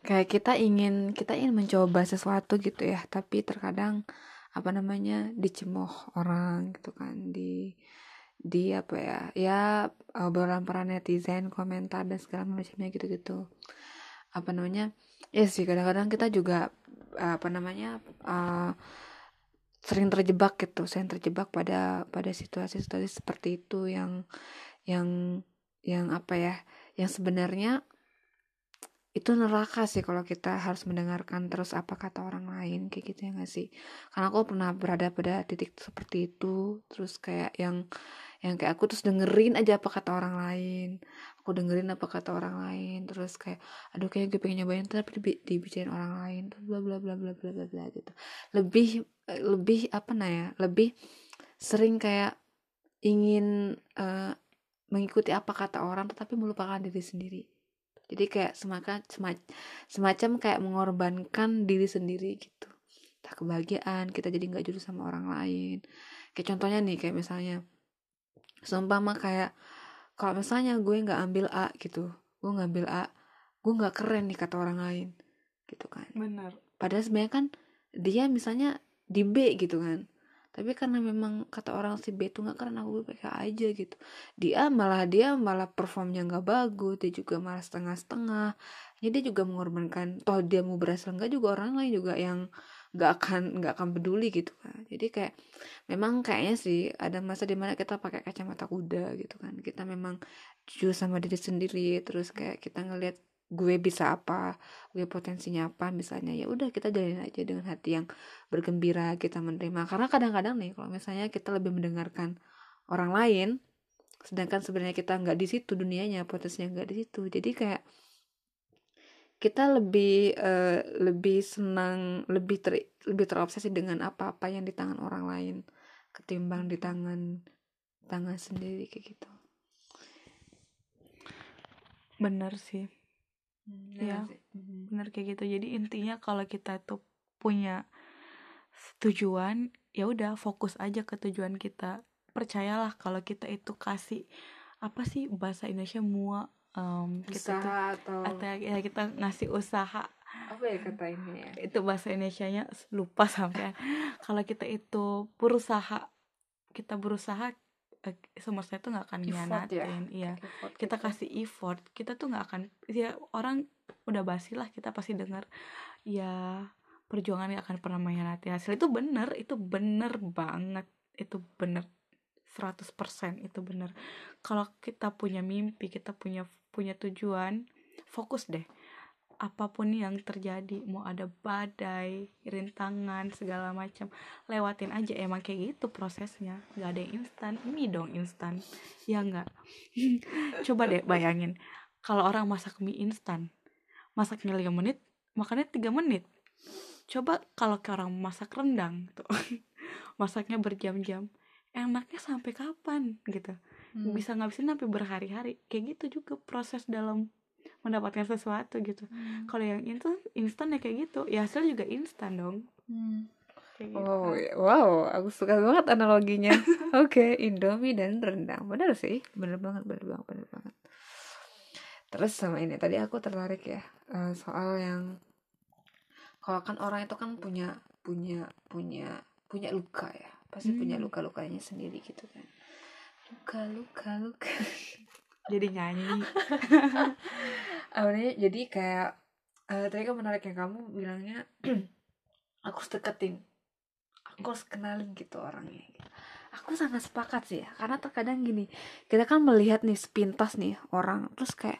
kayak kita ingin kita ingin mencoba sesuatu gitu ya, tapi terkadang apa namanya dicemooh orang gitu kan di di apa ya ya obrolan para netizen komentar dan segala macamnya gitu-gitu. Apa namanya? Ya sih kadang-kadang kita juga apa namanya uh, sering terjebak gitu sering terjebak pada pada situasi-situasi seperti itu yang yang yang apa ya yang sebenarnya itu neraka sih kalau kita harus mendengarkan terus apa kata orang lain kayak gitu ya gak sih? Karena aku pernah berada pada titik seperti itu terus kayak yang yang kayak aku terus dengerin aja apa kata orang lain. Aku dengerin apa kata orang lain. Terus kayak aduh kayak gue pengen nyobain tapi dibi- dibicarain orang lain. Terus bla bla bla bla bla bla bla gitu. Lebih eh, lebih apa nah ya lebih sering kayak ingin eh, mengikuti apa kata orang tetapi melupakan diri sendiri. Jadi kayak semacam semacam kayak mengorbankan diri sendiri gitu. Entah kebahagiaan kita jadi nggak jujur sama orang lain. Kayak contohnya nih kayak misalnya seumpama kayak kalau misalnya gue nggak ambil A gitu gue ngambil A gue nggak keren nih kata orang lain gitu kan. Benar padahal sebenarnya kan dia misalnya di B gitu kan. Tapi karena memang kata orang si B itu nggak keren aku PK aja gitu. Dia malah dia malah performnya nggak bagus dia juga malah setengah-setengah. Jadi dia juga mengorbankan toh dia mau berhasil nggak juga orang lain juga yang nggak akan nggak akan peduli gitu kan jadi kayak memang kayaknya sih ada masa di mana kita pakai kacamata kuda gitu kan. Kita memang jujur sama diri sendiri terus kayak kita ngelihat gue bisa apa gue potensinya apa misalnya ya udah kita jalin aja dengan hati yang bergembira kita menerima. Karena kadang-kadang nih kalau misalnya kita lebih mendengarkan orang lain sedangkan sebenarnya kita nggak di situ dunianya potensinya nggak di situ. Jadi kayak kita lebih eh, lebih senang lebih ter lebih terobsesi dengan apa-apa yang di tangan orang lain ketimbang di tangan tangan sendiri kayak gitu. Benar sih. Iya. bener kayak gitu. Jadi intinya kalau kita tuh punya tujuan ya udah fokus aja ke tujuan kita. Percayalah kalau kita itu kasih apa sih bahasa Indonesia mua em, kita tuh usaha atau atau ya kita ngasih usaha. Apa ya kata ini ya? Itu bahasa Indonesianya lupa sampai. Kalau kita itu berusaha kita berusaha eh, semesta itu nggak akan Effort ya. iya. Effort kita gitu. kasih effort kita tuh nggak akan ya orang udah basi lah kita pasti dengar ya perjuangan gak akan pernah mengkhianati hasil. Itu bener itu bener banget itu bener. 100% itu bener. Kalau kita punya mimpi kita punya punya tujuan fokus deh. Apa pun yang terjadi mau ada badai rintangan segala macam lewatin aja. Emang kayak gitu prosesnya. Nggak ada yang instan. Mie dong instan. Ya nggak? Coba deh bayangin. Kalau orang masak mie instan masaknya 5 menit makannya 3 menit. Coba kalau ke orang masak rendang tuh masaknya berjam-jam enaknya sampai kapan gitu Hmm. bisa ngabisin sampai berhari-hari kayak gitu juga proses dalam mendapatkan sesuatu gitu Hmm. kalau yang instan instan ya kayak gitu ya hasil juga instan dong Hmm. gitu. Wow, ya- wow, aku suka banget analoginya. Oke, Indomie dan rendang, bener sih, bener banget, bener banget, bener banget. terus sama ini tadi aku tertarik ya eh, soal yang kalau kan orang itu kan punya punya punya punya luka ya pasti punya Hmm. luka lukanya sendiri gitu kan luka luka luka jadi nyanyi. Awalnya jadi kayak eh, tadi kan menarik yang kamu bilangnya aku harus deketin aku harus kenalin gitu orangnya. Aku sangat sepakat sih ya karena terkadang gini kita kan melihat nih sepintas nih orang terus kayak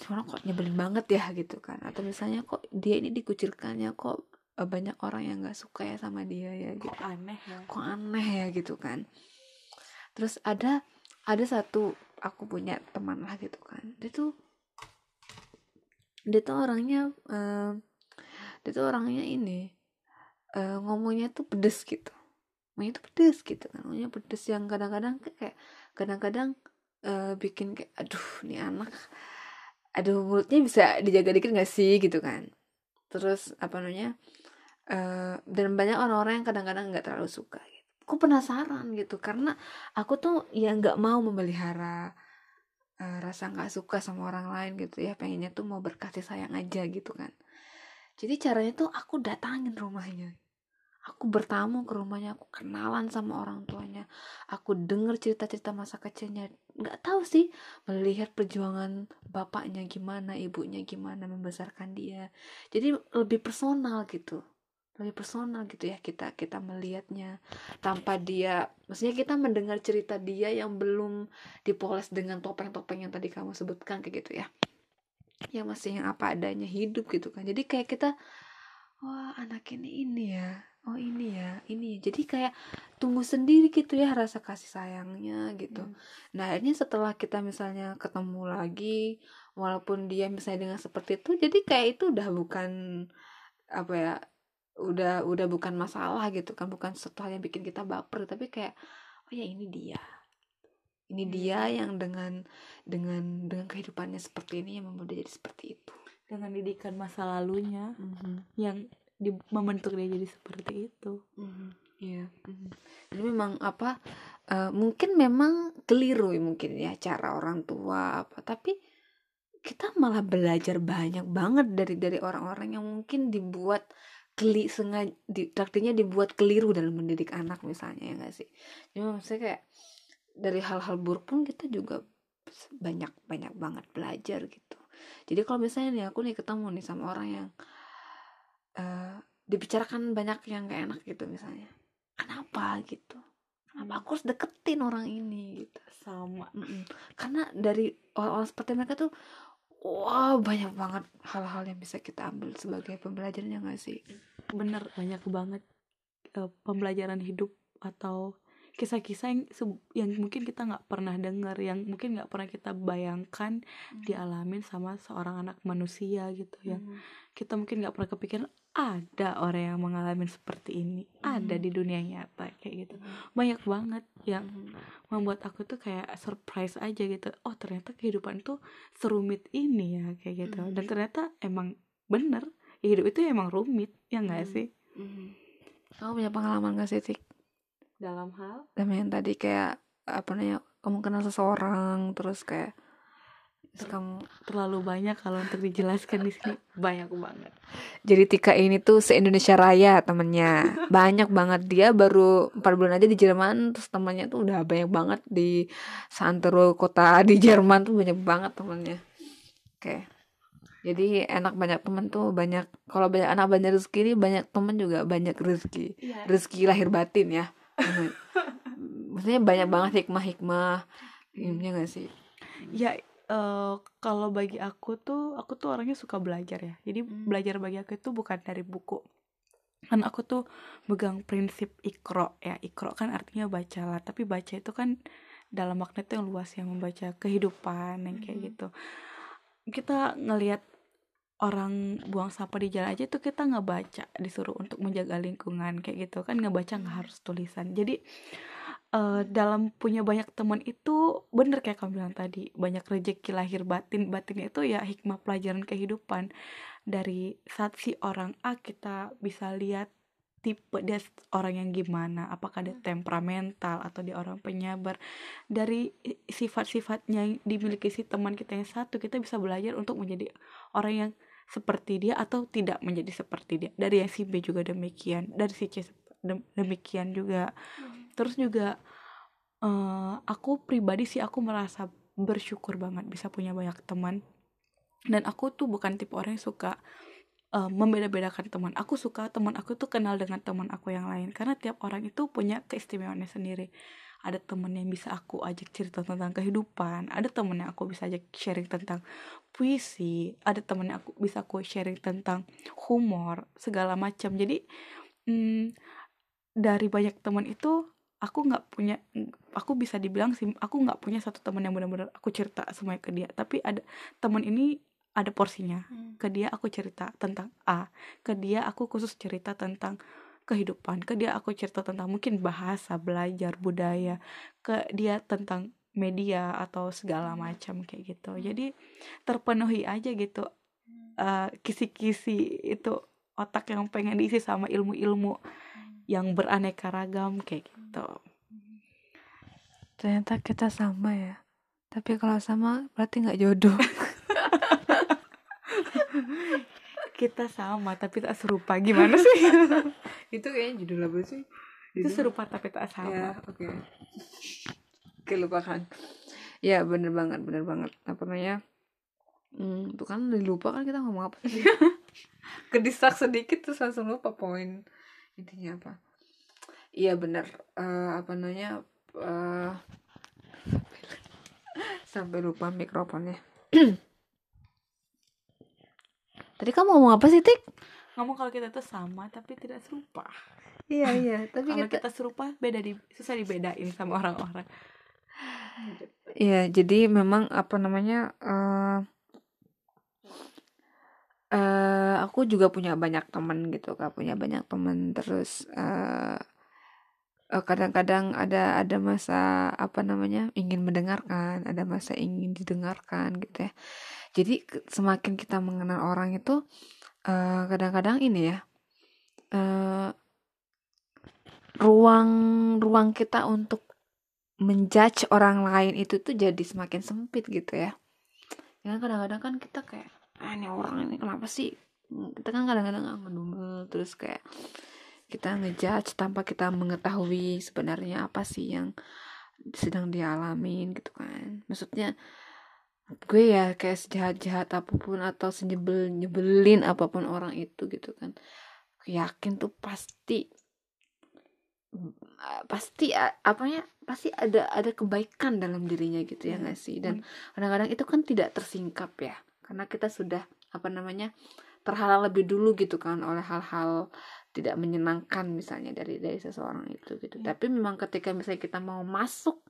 "Si orang kok nyebelin banget ya gitu kan. Atau misalnya kok dia ini dikucilkannya kok eh, banyak orang yang nggak suka ya sama dia ya gitu. kok aneh ya? Kok aneh ya gitu kan terus ada ada satu aku punya teman lah gitu kan. Dia tuh dia tuh orangnya eh, dia tuh orangnya ini eh, ngomongnya tuh pedes gitu. Ngomongnya tuh pedes gitu kan ngomongnya pedes yang kadang-kadang kayak kadang-kadang eh, bikin kayak aduh nih anak aduh mulutnya bisa dijaga dikit gak sih? gitu kan. Terus apa namanya eh, dan banyak orang-orang yang kadang-kadang nggak terlalu suka. Aku penasaran gitu karena aku tuh ya nggak mau memelihara eh, rasa nggak suka sama orang lain gitu ya pengennya tuh mau berkasih sayang aja gitu kan. Jadi caranya tuh aku datangin rumahnya. Aku bertamu ke rumahnya, aku kenalan sama orang tuanya. Aku denger cerita-cerita masa kecilnya. Nggak tahu sih melihat perjuangan bapaknya gimana, ibunya gimana membesarkan dia. Jadi lebih personal gitu lebih personal gitu ya kita kita melihatnya tanpa dia. Maksudnya kita mendengar cerita dia yang belum dipoles dengan topeng-topeng yang tadi kamu sebutkan kayak gitu ya. Yang masih yang apa adanya hidup gitu kan. Jadi kayak kita wah anak ini ini ya. Oh ini ya ini ya. jadi kayak tumbuh sendiri gitu ya rasa kasih sayangnya gitu. Nah akhirnya setelah kita misalnya ketemu lagi walaupun dia misalnya dengan seperti itu jadi kayak itu udah bukan apa ya udah udah bukan masalah gitu kan bukan sesuatu hal yang bikin kita baper tapi kayak oh ya ini dia. Ini dia yang dengan dengan dengan kehidupannya seperti ini yang membuat dia jadi seperti itu. Dengan didikan masa lalunya yang di, membentuk dia jadi seperti itu. Iya. Jadi memang apa eh, mungkin memang keliru ya mungkin ya cara orang tua apa tapi kita malah belajar banyak banget dari dari orang-orang yang mungkin dibuat keli sengaja di, dibuat keliru dalam mendidik anak misalnya ya enggak sih. Jadi maksudnya kayak dari hal-hal buruk pun kita juga banyak banyak banget belajar gitu. Jadi kalau misalnya nih aku nih ketemu nih sama orang yang eh dibicarakan banyak yang gak enak gitu misalnya kenapa gitu kenapa aku harus deketin orang ini gitu sama Mm-mm. karena dari orang-orang seperti mereka tuh wah banyak banget hal-hal yang bisa kita ambil sebagai pembelajaran ya gak sih bener banyak banget eh, pembelajaran hidup atau kisah-kisah yang yang mungkin kita nggak pernah dengar yang mungkin nggak pernah kita bayangkan dialamin sama seorang anak manusia gitu yang Mm. kita mungkin nggak pernah kepikiran ada orang yang mengalami seperti ini ada Mhm. di dunia nyata kayak gitu banyak banget yang Mm. Membuat aku tuh kayak surprise aja gitu oh ternyata kehidupan tuh serumit ini ya kayak gitu Mhm. dan ternyata emang bener ya hidup itu emang rumit ya nggak Mhm. sih Mm. kamu punya pengalaman gak sih Tik? dalam hal sama yang tadi kayak apa namanya kamu kenal seseorang terus kayak kamu terlalu banyak kalau untuk dijelaskan di sini. Banyak banget. Jadi Tika ini tuh se-Indonesia Raya temennya. Banyak banget. Dia baru 4 bulan aja di Jerman. Terus temennya tuh udah banyak banget Di Santero kota di Jerman tuh banyak banget temennya. Oke. Jadi enak banyak temen tuh banyak. Kalau banyak anak banyak rezeki ini Banyak temen juga banyak rezeki. Iya. Rezeki lahir batin ya. Maksudnya banyak banget hikmah-hikmah. Ini gak sih? ya eh, kalau bagi aku tuh aku tuh orangnya suka belajar ya. Jadi Hmm. belajar bagi aku itu bukan dari buku. Kan aku tuh megang prinsip ikro ya. Ikro kan artinya bacalah tapi baca itu kan dalam makna itu yang luas yang membaca kehidupan yang kayak Mhm. gitu. Kita ngelihat orang buang sampah di jalan aja tuh kita nggak baca disuruh untuk menjaga lingkungan kayak gitu kan. Nggak baca nggak harus tulisan. Jadi eh, dalam punya banyak teman itu bener kayak kamu bilang tadi banyak rezeki lahir batin. Batinnya itu ya hikmah pelajaran kehidupan. Dari saat si orang A kita bisa lihat tipe dia orang yang gimana apakah dia temperamental atau dia orang penyabar. Dari sifat-sifatnya yang dimiliki si teman kita yang satu kita bisa belajar untuk menjadi orang yang seperti dia atau tidak menjadi seperti dia. Dari yang si B juga demikian dari si C demikian juga terus juga uh, aku pribadi sih aku merasa bersyukur banget bisa punya banyak teman dan aku tuh bukan tipe orang yang suka uh, membeda-bedakan teman. Aku suka teman aku tuh kenal dengan teman aku yang lain karena tiap orang itu punya keistimewaannya sendiri. Ada teman yang bisa aku ajak cerita tentang kehidupan, ada teman yang aku bisa ajak sharing tentang puisi, ada teman yang aku bisa aku sharing tentang humor, segala macam. Jadi hmm, dari banyak teman itu aku nggak punya aku bisa dibilang sih aku nggak punya satu teman yang benar-benar aku cerita semuanya ke dia tapi ada teman ini ada porsinya hmm. ke dia aku cerita tentang A ke dia aku khusus cerita tentang kehidupan ke dia aku cerita tentang mungkin bahasa belajar budaya ke dia tentang media atau segala hmm. macam kayak gitu hmm. jadi terpenuhi aja gitu uh, kisi-kisi itu otak yang pengen diisi sama ilmu-ilmu yang beraneka ragam kayak gitu. Ternyata kita sama ya. Tapi kalau sama berarti nggak jodoh. Kita sama tapi tak serupa. Gimana sih? Itu kayaknya judul apa sih? Itu serupa tapi tak sama. Ya oke. Okay. oke lupakan ya bener banget bener banget. Apa namanya? Hmm, itu kan udah lupa kan kita ngomong apa sih? Kedisak sedikit terus langsung lupa poin intinya apa iya bener uh, apa namanya uh, sampai lupa mikrofonnya Tadi kamu ngomong apa sih, Tik? Ngomong kalau kita tuh sama tapi tidak serupa. Iya, iya, tapi kalau kita... kita serupa beda di susah dibedain sama orang-orang. Iya, jadi memang apa namanya uh, uh, aku juga punya banyak teman gitu, kak punya banyak teman terus uh, kadang-kadang ada ada masa apa namanya ingin mendengarkan ada masa ingin didengarkan gitu ya. Jadi semakin kita mengenal orang itu kadang-kadang uh, ini ya uh, ruang ruang kita untuk menjudge orang lain itu tuh jadi semakin sempit gitu ya. Ya kadang-kadang kan kita kayak ah ini orang ini kenapa sih? Kita kan kadang-kadang ngedumel terus kayak kita ngejudge tanpa kita mengetahui sebenarnya apa sih yang sedang dialamin gitu kan. Maksudnya gue ya kayak sejahat-jahat apa pun atau senyebel nyebelin apa pun orang itu gitu kan. Yakin tuh pasti pasti apanya pasti ada ada kebaikan dalam dirinya gitu ya nggak sih? Dan kadang-kadang itu kan tidak tersingkap ya karena kita sudah apa namanya terhalang lebih dulu gitu kan oleh hal-hal tidak menyenangkan misalnya dari dari seseorang itu gitu. Ya. tapi memang ketika misalnya kita mau masuk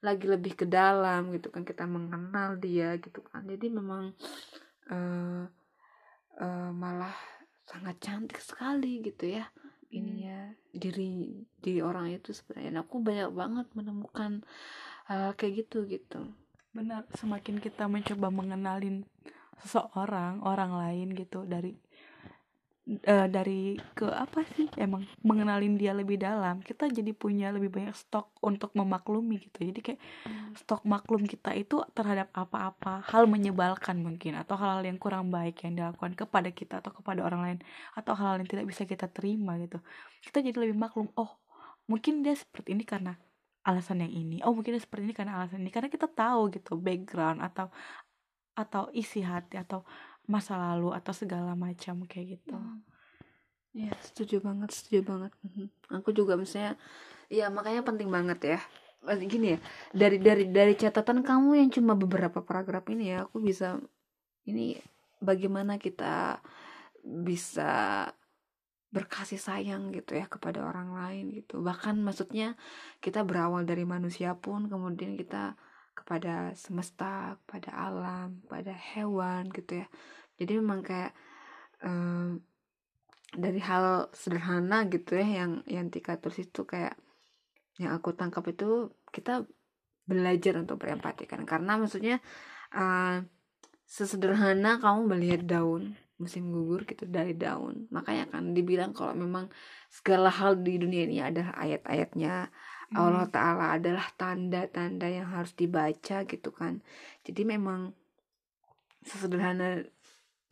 lagi lebih ke dalam gitu kan kita mengenal dia gitu kan. Jadi memang uh, uh, malah sangat cantik sekali gitu ya ini ya diri di orang itu sebenarnya. Aku banyak banget menemukan uh, kayak gitu gitu benar semakin kita mencoba mengenalin seseorang orang lain gitu dari uh, dari ke apa sih emang mengenalin dia lebih dalam kita jadi punya lebih banyak stok untuk memaklumi gitu jadi kayak hmm. stok maklum kita itu terhadap apa-apa hal menyebalkan mungkin atau hal-hal yang kurang baik yang dilakukan kepada kita atau kepada orang lain atau hal-hal yang tidak bisa kita terima gitu kita jadi lebih maklum oh mungkin dia seperti ini karena alasan yang ini. Oh mungkin seperti ini karena alasan ini. Karena kita tahu gitu background atau atau isi hati atau masa lalu atau segala macam kayak gitu. Hmm. ya setuju banget setuju banget. Mhm. aku juga misalnya ya makanya penting banget ya. Gini ya dari dari dari catatan kamu yang cuma beberapa paragraf ini ya aku bisa ini bagaimana kita bisa berkasih sayang gitu ya kepada orang lain gitu. Bahkan maksudnya kita berawal dari manusia pun kemudian kita kepada semesta kepada alam pada hewan gitu ya. Jadi memang kayak um, dari hal sederhana gitu ya yang yang Tika tulis itu kayak yang aku tangkap itu kita belajar untuk berempati kan. Karena maksudnya uh, sesederhana kamu melihat daun musim gugur gitu dari daun. Makanya kan dibilang kalau memang segala hal di dunia ini adalah ayat-ayatnya Allah Ta'ala adalah tanda-tanda yang harus dibaca gitu kan. Jadi memang sesederhana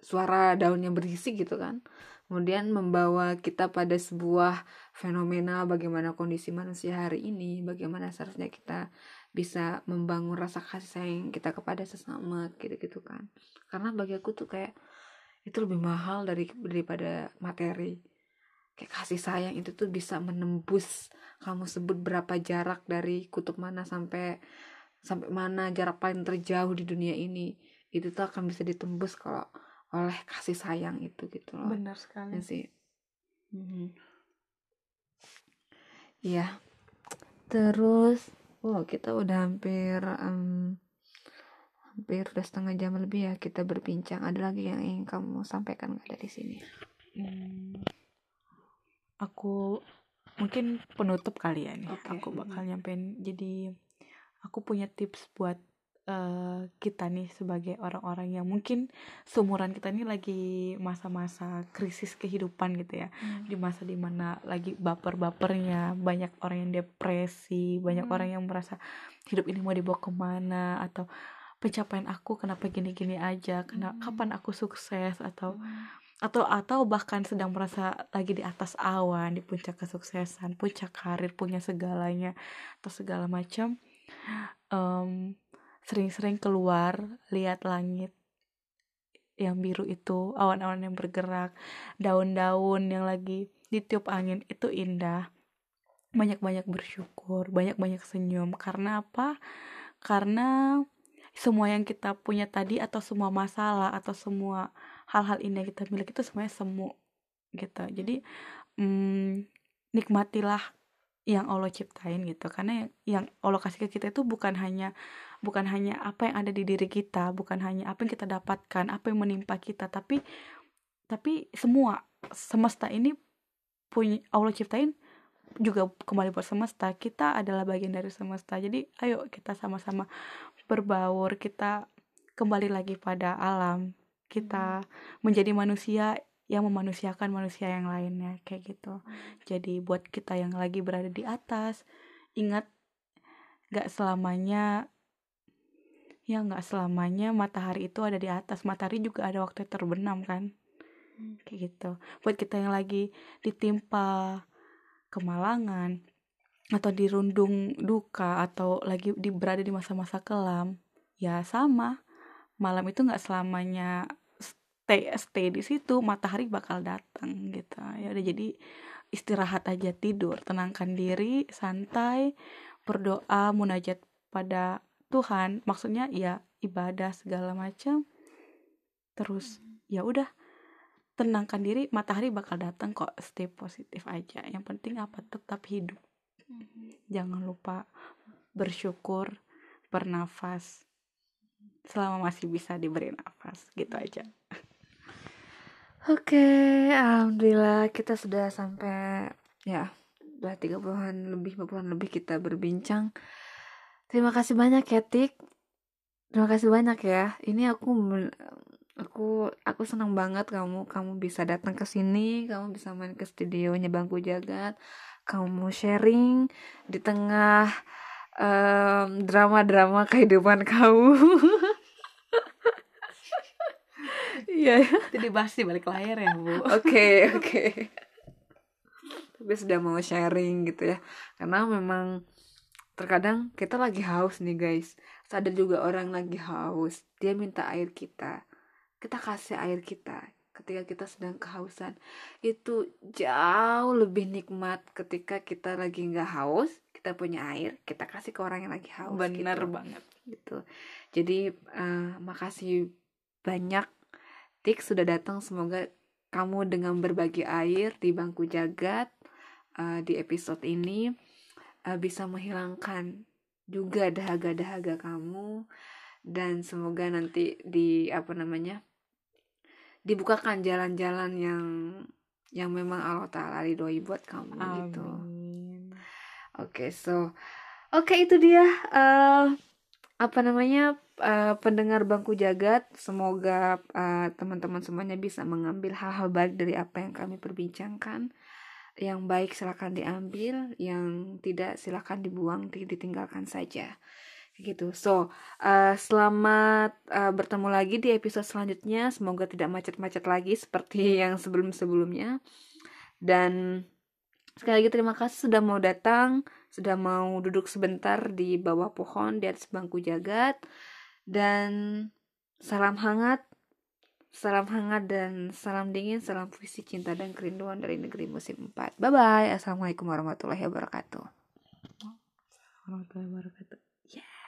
suara daun yang berisik gitu kan kemudian membawa kita pada sebuah fenomena bagaimana kondisi manusia hari ini bagaimana seharusnya kita bisa membangun rasa kasih sayang kita kepada sesama gitu-gitu kan. Karena bagi aku tuh kayak itu lebih mahal dari daripada materi. Kayak kasih sayang itu tuh bisa menembus kamu sebut berapa jarak dari kutub mana sampai sampai mana jarak paling terjauh di dunia ini. Itu tuh akan bisa ditembus kalau oleh kasih sayang itu gitu loh. Benar sekali. Ya sih. Mhm. Iya. Terus, wow kita udah hampir em, hampir udah setengah jam lebih ya kita berbincang. Ada lagi yang ingin kamu sampaikan nggak dari sini? Hmm, aku mungkin penutup kali ya nih. Oke. Aku bakal nyampein. Jadi aku punya tips buat eh, kita nih sebagai orang-orang yang mungkin seumuran kita nih lagi masa-masa krisis kehidupan gitu ya. Di masa di mana lagi baper-bapernya, banyak orang yang depresi, banyak Hmm. orang yang merasa hidup ini mau dibawa ke mana atau pencapaian aku kenapa gini-gini aja, kenapa Hmm. kapan aku sukses atau atau atau bahkan sedang merasa lagi di atas awan di puncak kesuksesan puncak karir punya segalanya atau segala macam Em, sering-sering keluar lihat langit yang biru itu awan-awan yang bergerak daun-daun yang lagi ditiup angin itu indah. Banyak-banyak bersyukur banyak-banyak senyum. Karena apa? Karena semua yang kita punya tadi atau semua masalah atau semua hal-hal indah yang kita miliki itu semuanya semu gitu. Jadi mm, nikmatilah yang Allah ciptain gitu. Karena yang Allah kasih ke kita itu bukan hanya bukan hanya apa yang ada di diri kita bukan hanya apa yang kita dapatkan apa yang menimpa kita tapi tapi semua semesta ini punya Allah ciptain juga kembali buat semesta. Kita adalah bagian dari semesta. Jadi ayo kita sama-sama berbaur kita kembali lagi pada alam. Kita menjadi manusia yang memanusiakan manusia yang lainnya kayak gitu. Jadi buat kita yang lagi berada di atas ingat gak selamanya ya nggak selamanya matahari itu ada di atas. Matahari juga ada waktu terbenam kan? Kayak gitu. Buat kita yang lagi ditimpa kemalangan atau dirundung duka atau lagi di berada di masa-masa kelam ya sama. Malam itu nggak selamanya stay stay di situ matahari bakal datang gitu. Ya udah jadi istirahat aja tidur tenangkan diri santai berdoa munajat pada Tuhan. Maksudnya ya ibadah segala macam. Terus ya udah tenangkan diri matahari bakal datang kok. Stay positif aja. Yang penting apa? Tetap hidup jangan lupa bersyukur bernafas selama masih bisa diberi nafas gitu aja Oke, alhamdulillah kita sudah sampai ya udah 30-an lebih 40-an lebih kita berbincang. Terima kasih banyak ya Tik. Terima kasih banyak ya. Ini aku aku aku senang banget kamu kamu bisa datang ke sini, kamu bisa main ke studionya Bangku Jagat. Kamu sharing di tengah em, drama-drama kehidupan kamu. Iya. itu dibahas di balik layar ya bu Oke, oke. Tapi sudah mau sharing gitu ya. Karena memang terkadang kita lagi haus nih guys. Sadar juga orang lagi haus. Dia minta air kita. Kita kasih air kita. Ketika kita sedang kehausan. Itu jauh lebih nikmat ketika kita lagi nggak haus. Kita punya air. Kita kasih ke orang yang lagi haus. bener gitu banget gitu. Jadi eh, makasih banyak Tik sudah datang semoga kamu dengan berbagi air di bangku jagat eh, di episode ini eh, bisa menghilangkan juga dahaga-dahaga kamu dan semoga nanti di apa namanya dibukakan jalan-jalan yang yang memang Allah Taala ridhoi buat kamu gitu. amin Oke, so oke itu dia eh apa namanya uh, pendengar bangku jagat, semoga uh, teman-teman semuanya bisa mengambil hal-hal baik dari apa yang kami perbincangkan. Yang baik silakan diambil, yang tidak silakan dibuang, ditinggalkan saja. Gitu. So, uh, selamat uh, bertemu lagi di episode selanjutnya. Semoga tidak macet-macet lagi seperti yang sebelum-sebelumnya. Dan sekali lagi terima kasih sudah mau datang sudah mau duduk sebentar di bawah pohon di atas bangku jagat dan salam hangat salam hangat dan salam dingin salam puisi cinta dan kerinduan dari negeri musim 4 bye bye assalamualaikum warahmatullahi wabarakatuh warahmatullahi wabarakatuh